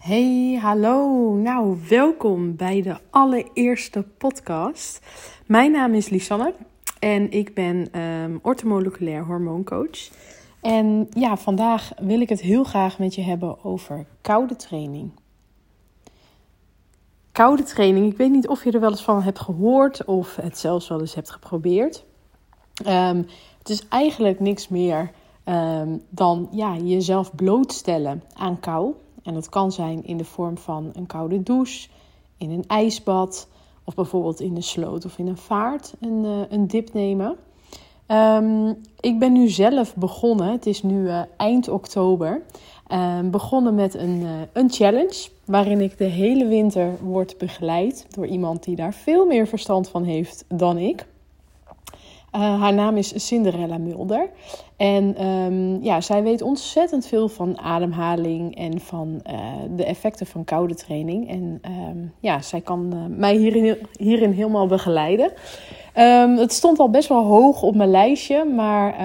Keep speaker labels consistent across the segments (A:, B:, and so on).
A: Hey, hallo. Nou, welkom bij de allereerste podcast. Mijn naam is Lisanne en ik ben um, ortomoleculair hormooncoach. En ja, vandaag wil ik het heel graag met je hebben over koude training. Koude training, ik weet niet of je er wel eens van hebt gehoord of het zelfs wel eens hebt geprobeerd. Um, het is eigenlijk niks meer um, dan ja, jezelf blootstellen aan kou. En dat kan zijn in de vorm van een koude douche, in een ijsbad of bijvoorbeeld in de sloot of in een vaart een, uh, een dip nemen. Um, ik ben nu zelf begonnen, het is nu uh, eind oktober, uh, begonnen met een, uh, een challenge waarin ik de hele winter word begeleid door iemand die daar veel meer verstand van heeft dan ik. Uh, haar naam is Cinderella Mulder. En um, ja, zij weet ontzettend veel van ademhaling en van uh, de effecten van koude training. En um, ja, zij kan uh, mij hierin, hierin helemaal begeleiden. Um, het stond al best wel hoog op mijn lijstje. Maar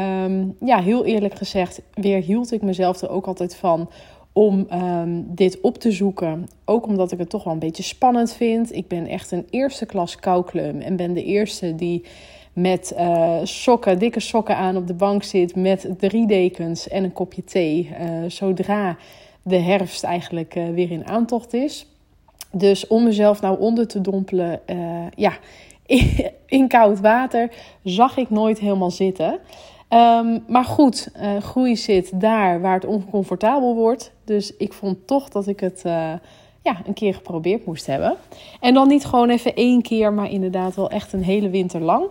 A: ja, heel eerlijk gezegd, weer hield ik mezelf er ook altijd van om dit op te zoeken. Ook omdat ik het toch wel een beetje spannend vind. Ik ben echt een eerste klas kouklum en ben de eerste die met uh, sokken, dikke sokken aan op de bank zit met drie dekens en een kopje thee. Uh, zodra de herfst eigenlijk uh, weer in aantocht is. Dus om mezelf nou onder te dompelen, ja, in, koud water zag ik nooit helemaal zitten. Um, maar goed, groei zit daar waar het oncomfortabel wordt. Dus ik vond toch dat ik het ja, een keer geprobeerd moest hebben. En dan niet gewoon even één keer, maar inderdaad wel echt een hele winter lang.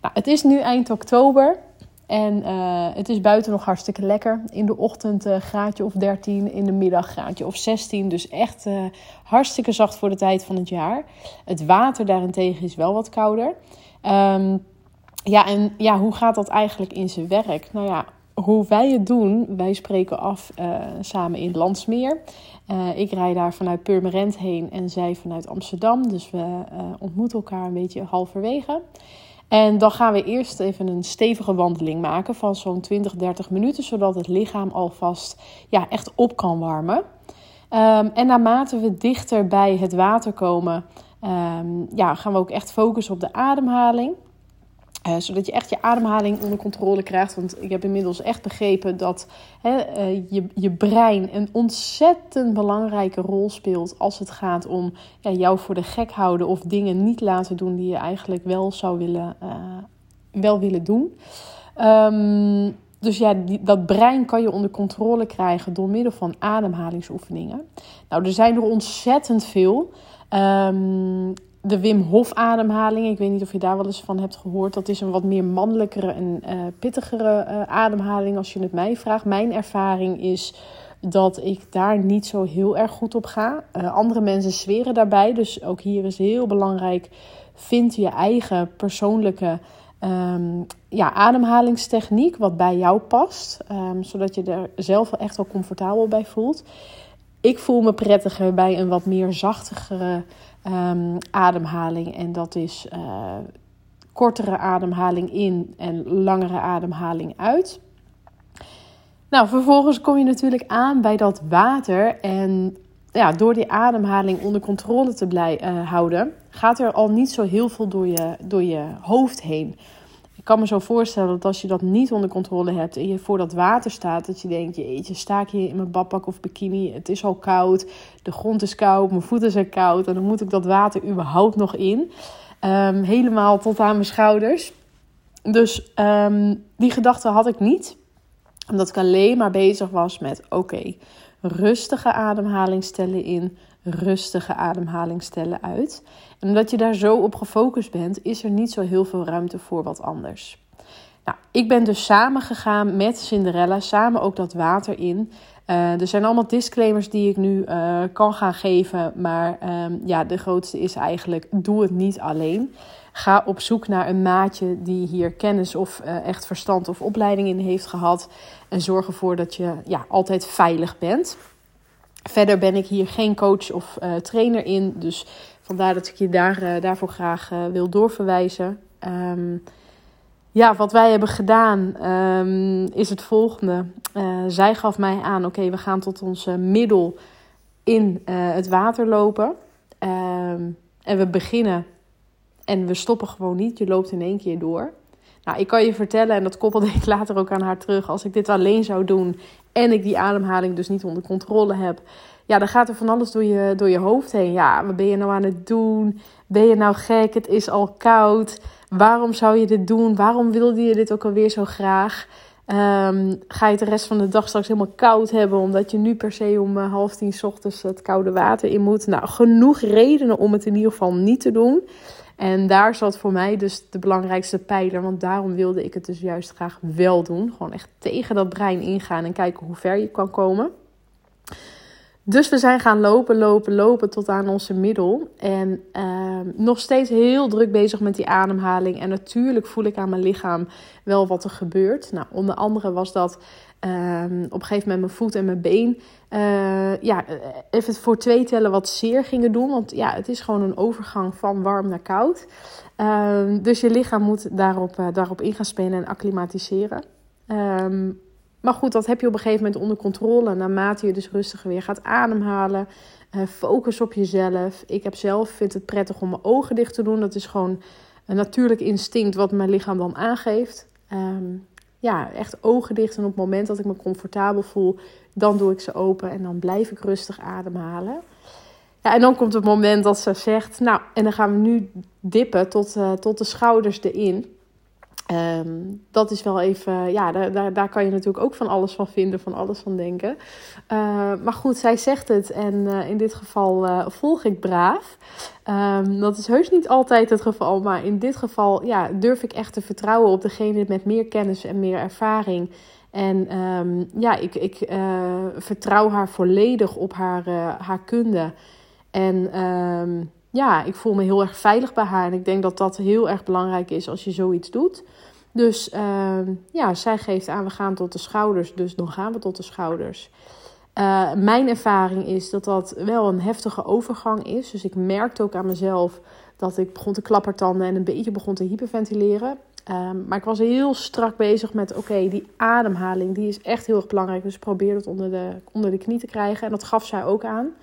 A: Nou, het is nu eind oktober en uh, het is buiten nog hartstikke lekker. In de ochtend uh, graadje of 13, in de middag graadje of 16. Dus echt uh, hartstikke zacht voor de tijd van het jaar. Het water daarentegen is wel wat kouder. Um, ja, en ja, hoe gaat dat eigenlijk in zijn werk? Nou ja, hoe wij het doen, wij spreken af samen in Landsmeer. ik rij daar vanuit Purmerend heen en zij vanuit Amsterdam. Dus we ontmoeten elkaar een beetje halverwege. En dan gaan we eerst even een stevige wandeling maken van zo'n 20, 30 minuten, zodat het lichaam alvast ja, echt op kan warmen. Um, en naarmate we dichter bij het water komen, um, ja, gaan we ook echt focussen op de ademhaling. Uh, zodat je echt je ademhaling onder controle krijgt. Want ik heb inmiddels echt begrepen dat hè, uh, je, je brein een ontzettend belangrijke rol speelt als het gaat om jou voor de gek houden of dingen niet laten doen die je eigenlijk wel zou willen, uh, wel willen doen. Um, dus ja, dat brein kan je onder controle krijgen door middel van ademhalingsoefeningen. Nou, er zijn er ontzettend veel. Um, de Wim Hof ademhaling. Ik weet niet of je daar wel eens van hebt gehoord. Dat is een wat meer mannelijkere en uh, pittigere uh, ademhaling als je het mij vraagt. Mijn ervaring is dat ik daar niet zo heel erg goed op ga. Uh, andere mensen zweren daarbij. Dus ook hier is heel belangrijk. Vind je eigen persoonlijke um, ja, ademhalingstechniek wat bij jou past. Um, zodat je er zelf echt wel comfortabel bij voelt. Ik voel me prettiger bij een wat meer zachtigere um, ademhaling. En dat is uh, kortere ademhaling in en langere ademhaling uit. Nou, vervolgens kom je natuurlijk aan bij dat water. En ja, door die ademhaling onder controle te blijven uh, houden, gaat er al niet zo heel veel door je, door je hoofd heen. Ik kan me zo voorstellen dat als je dat niet onder controle hebt en je voor dat water staat, dat je denkt: jeetje, sta ik hier in mijn badpak of bikini? Het is al koud, de grond is koud, mijn voeten zijn koud en dan moet ik dat water überhaupt nog in. Um, helemaal tot aan mijn schouders. Dus um, die gedachte had ik niet, omdat ik alleen maar bezig was met: oké, rustige ademhaling stellen in, rustige ademhaling stellen uit. En omdat je daar zo op gefocust bent, is er niet zo heel veel ruimte voor wat anders. Nou, ik ben dus samen gegaan met Cinderella, samen ook dat water in. Uh, er zijn allemaal disclaimers die ik nu uh, kan gaan geven. Maar um, ja, de grootste is eigenlijk: doe het niet alleen. Ga op zoek naar een maatje die hier kennis of uh, echt verstand of opleiding in heeft gehad. En zorg ervoor dat je ja, altijd veilig bent. Verder ben ik hier geen coach of uh, trainer in. Dus vandaar dat ik je daar, uh, daarvoor graag uh, wil doorverwijzen. Um, ja, wat wij hebben gedaan um, is het volgende. zij gaf mij aan: oké, we gaan tot onze middel in het water lopen. Ehm, en we beginnen en we stoppen gewoon niet. Je loopt in één keer door. Nou, ik kan je vertellen, en dat koppelde ik later ook aan haar terug. Als ik dit alleen zou doen en ik die ademhaling dus niet onder controle heb. Ja, dan gaat er van alles door je, door je hoofd heen. Ja, wat ben je nou aan het doen? Ben je nou gek? Het is al koud. Waarom zou je dit doen? Waarom wilde je dit ook alweer zo graag? Um, ga je de rest van de dag straks helemaal koud hebben, omdat je nu per se om uh, half tien ochtends het koude water in moet? Nou, genoeg redenen om het in ieder geval niet te doen. En daar zat voor mij dus de belangrijkste pijler. Want daarom wilde ik het dus juist graag wel doen. Gewoon echt tegen dat brein ingaan en kijken hoe ver je kan komen. Dus we zijn gaan lopen, lopen, lopen tot aan onze middel. En uh, nog steeds heel druk bezig met die ademhaling. En natuurlijk voel ik aan mijn lichaam wel wat er gebeurt. Nou, onder andere was dat um, op een gegeven moment mijn voet en mijn been. Uh, ja, even voor twee tellen wat zeer gingen doen. Want ja, het is gewoon een overgang van warm naar koud. Uh, dus je lichaam moet daarop, uh, daarop in gaan spelen en acclimatiseren. Um, maar goed, dat heb je op een gegeven moment onder controle. Naarmate je dus rustiger weer gaat ademhalen. Uh, focus op jezelf. Ik heb zelf, vind het prettig om mijn ogen dicht te doen. Dat is gewoon een natuurlijk instinct wat mijn lichaam dan aangeeft. Um, ja, echt ogen dicht. En op het moment dat ik me comfortabel voel, dan doe ik ze open. En dan blijf ik rustig ademhalen. Ja, en dan komt het moment dat ze zegt, nou, en dan gaan we nu dippen tot, uh, tot de schouders erin. Um, dat is wel even, ja, daar, daar, daar, kan je natuurlijk ook van alles van vinden, van alles van denken. Uh, maar goed, zij zegt het en uh, in dit geval uh, volg ik braaf. Um, dat is heus niet altijd het geval, maar in dit geval ja, durf ik echt te vertrouwen op degene met meer kennis en meer ervaring. En um, ja, ik, ik vertrouw haar volledig op haar, haar kunde. En ja, ik voel me heel erg veilig bij haar. En ik denk dat dat heel erg belangrijk is als je zoiets doet. Dus uh, ja, zij geeft aan, we gaan tot de schouders. Dus dan gaan we tot de schouders. Uh, mijn ervaring is dat dat wel een heftige overgang is. Dus ik merkte ook aan mezelf dat ik begon te klappertanden en een beetje begon te hyperventileren. Um, maar ik was heel strak bezig met: oké, die ademhaling die is echt heel erg belangrijk. Dus probeer het onder de, onder de knie te krijgen. En dat gaf zij ook aan.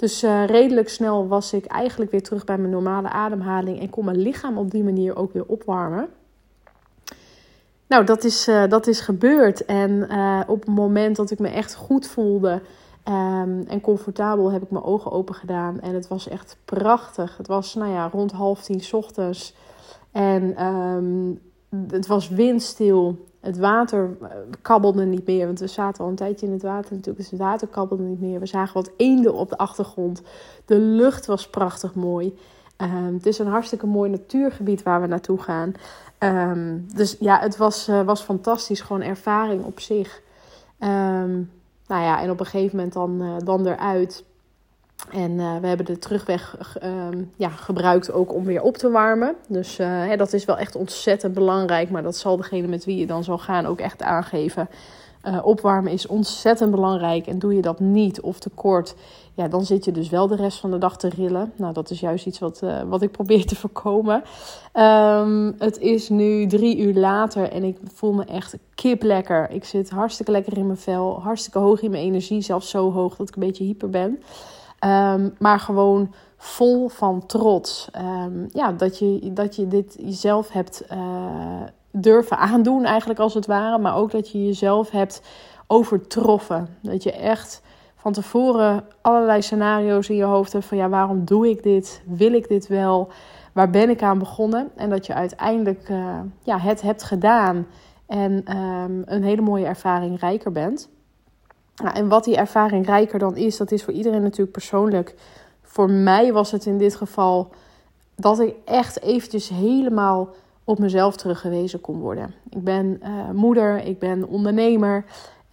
A: Dus uh, redelijk snel was ik eigenlijk weer terug bij mijn normale ademhaling en kon mijn lichaam op die manier ook weer opwarmen. Nou, dat is, uh, dat is gebeurd. En uh, op het moment dat ik me echt goed voelde um, en comfortabel, heb ik mijn ogen open gedaan. En het was echt prachtig. Het was, nou ja, rond half tien ochtends. En um, het was windstil. Het water eh, kabbelde niet meer, want we zaten al een tijdje in het water natuurlijk. Dus het water kabbelde niet meer. We zagen wat eenden op de achtergrond. De lucht was prachtig mooi. Um, het is een hartstikke mooi natuurgebied waar we naartoe gaan. Um, dus ja, het was, uh, was fantastisch. Gewoon ervaring op zich. Um, nou ja, en op een gegeven moment dan, uh, dan eruit. En uh, we hebben de terugweg uh, ja, gebruikt ook om weer op te warmen. Dus uh, hè, dat is wel echt ontzettend belangrijk. Maar dat zal degene met wie je dan zal gaan ook echt aangeven. Uh, opwarmen is ontzettend belangrijk. En doe je dat niet of te kort, ja, dan zit je dus wel de rest van de dag te rillen. Nou, dat is juist iets wat, wat ik probeer te voorkomen. Um, het is nu drie uur later en ik voel me echt kip lekker. Ik zit hartstikke lekker in mijn vel, hartstikke hoog in mijn energie. Zelfs zo hoog dat ik een beetje hyper ben. Um, maar gewoon vol van trots. Um, ja, dat je, dat je dit jezelf hebt uh, durven aandoen, eigenlijk als het ware. Maar ook dat je jezelf hebt overtroffen. Dat je echt van tevoren allerlei scenario's in je hoofd hebt van ja, waarom doe ik dit? Wil ik dit wel? Waar ben ik aan begonnen? En dat je uiteindelijk uh, ja, het hebt gedaan en um, een hele mooie ervaring rijker bent. Nou, en wat die ervaring rijker dan is, dat is voor iedereen natuurlijk persoonlijk. Voor mij was het in dit geval dat ik echt eventjes helemaal op mezelf teruggewezen kon worden. Ik ben uh, moeder, ik ben ondernemer,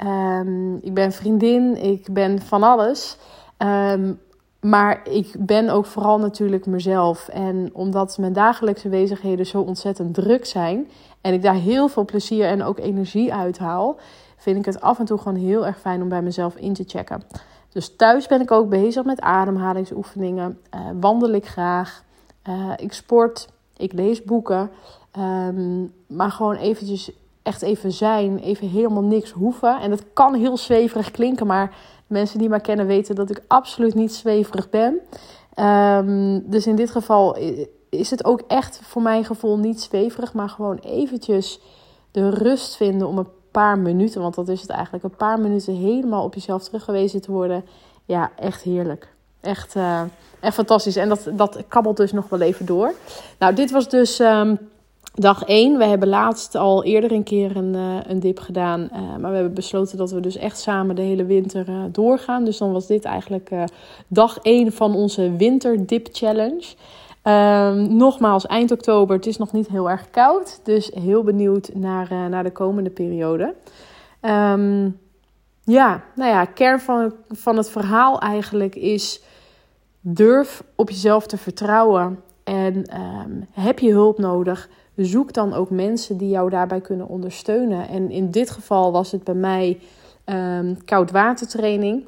A: um, ik ben vriendin, ik ben van alles. Um, maar ik ben ook vooral natuurlijk mezelf. En omdat mijn dagelijkse bezigheden zo ontzettend druk zijn en ik daar heel veel plezier en ook energie uit haal, vind ik het af en toe gewoon heel erg fijn om bij mezelf in te checken. Dus thuis ben ik ook bezig met ademhalingsoefeningen. Uh, wandel ik graag. Uh, ik sport. Ik lees boeken. Um, maar gewoon eventjes echt even zijn, even helemaal niks hoeven. En dat kan heel zweverig klinken, maar mensen die mij kennen weten dat ik absoluut niet zweverig ben. Ehm, dus in dit geval is het ook echt voor mijn gevoel niet zweverig, maar gewoon eventjes de rust vinden om een paar minuten, want dat is het eigenlijk, een paar minuten helemaal op jezelf teruggewezen te worden. Ja, echt heerlijk. Echt, uh, echt fantastisch. En dat, dat kabbelt dus nog wel even door. Nou, dit was dus ehm, dag 1. We hebben laatst al eerder een keer een, uh, een dip gedaan. Uh, maar we hebben besloten dat we dus echt samen de hele winter doorgaan. Dus dan was dit eigenlijk dag 1 van onze winterdip challenge. Um, nogmaals, eind oktober. Het is nog niet heel erg koud. Dus heel benieuwd naar, uh, naar de komende periode. Um, ja, nou ja, kern van, van het verhaal eigenlijk is... durf op jezelf te vertrouwen. En um, heb je hulp nodig, zoek dan ook mensen die jou daarbij kunnen ondersteunen. En in dit geval was het bij mij koudwatertraining.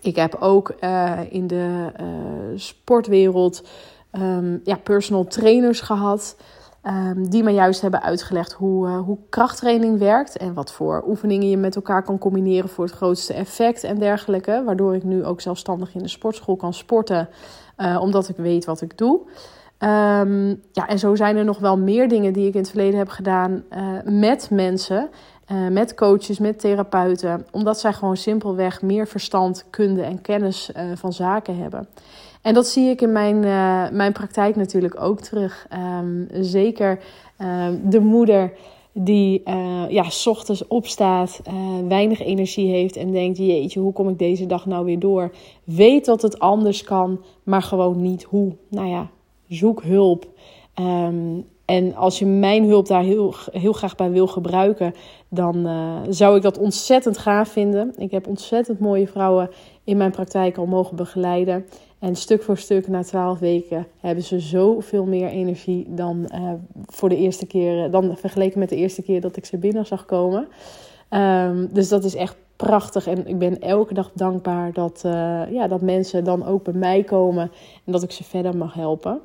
A: Ik heb ook uh, in de uh, sportwereld um, ja, personal trainers gehad. Um, die me juist hebben uitgelegd hoe, uh, hoe krachttraining werkt. En wat voor oefeningen je met elkaar kan combineren voor het grootste effect en dergelijke. Waardoor ik nu ook zelfstandig in de sportschool kan sporten. Uh, omdat ik weet wat ik doe. Um, ja, en zo zijn er nog wel meer dingen die ik in het verleden heb gedaan uh, met mensen. met coaches, met therapeuten. Omdat zij gewoon simpelweg meer verstand, kunde en kennis van zaken hebben. En dat zie ik in mijn, uh, mijn praktijk natuurlijk ook terug. Um, zeker um, de moeder die uh, ja, s ochtends opstaat, uh, weinig energie heeft en denkt: Jeetje, hoe kom ik deze dag nou weer door? Weet dat het anders kan, maar gewoon niet hoe. Nou ja, zoek hulp. Um, en als je mijn hulp daar heel, heel graag bij wil gebruiken, dan zou ik dat ontzettend gaaf vinden. Ik heb ontzettend mooie vrouwen in mijn praktijk al mogen begeleiden. En stuk voor stuk, na twaalf weken, hebben ze zoveel meer energie dan uh, voor de eerste keer, dan vergeleken met de eerste keer dat ik ze binnen zag komen. Um, dus dat is echt prachtig. En ik ben elke dag dankbaar dat, uh, ja, dat mensen dan ook bij mij komen en dat ik ze verder mag helpen.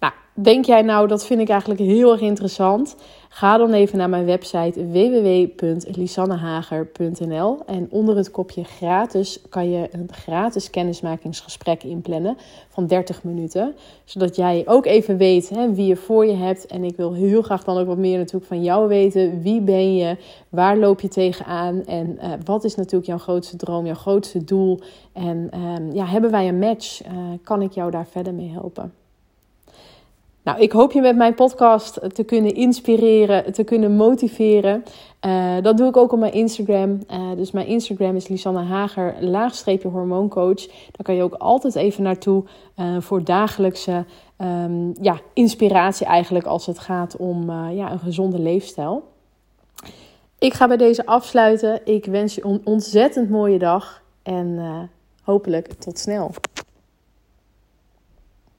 A: Nou, denk jij nou, dat vind ik eigenlijk heel erg interessant? Ga dan even naar mijn website www.lisannehager.nl en onder het kopje gratis kan je een gratis kennismakingsgesprek inplannen van 30 minuten. Zodat jij ook even weet hè, wie je voor je hebt. En ik wil heel graag dan ook wat meer natuurlijk van jou weten. Wie ben je? Waar loop je tegenaan? En uh, wat is natuurlijk jouw grootste droom, jouw grootste doel? En uh, ja, hebben wij een match? Uh, kan ik jou daar verder mee helpen? Nou, ik hoop je met mijn podcast te kunnen inspireren, te kunnen motiveren. Uh, dat doe ik ook op mijn Instagram. Uh, dus mijn Instagram is Lisanne Hager, laagstreepje hormooncoach. Daar kan je ook altijd even naartoe uh, voor dagelijkse um, ja, inspiratie eigenlijk als het gaat om ja, een gezonde leefstijl. Ik ga bij deze afsluiten. Ik wens je een ontzettend mooie dag en hopelijk tot snel.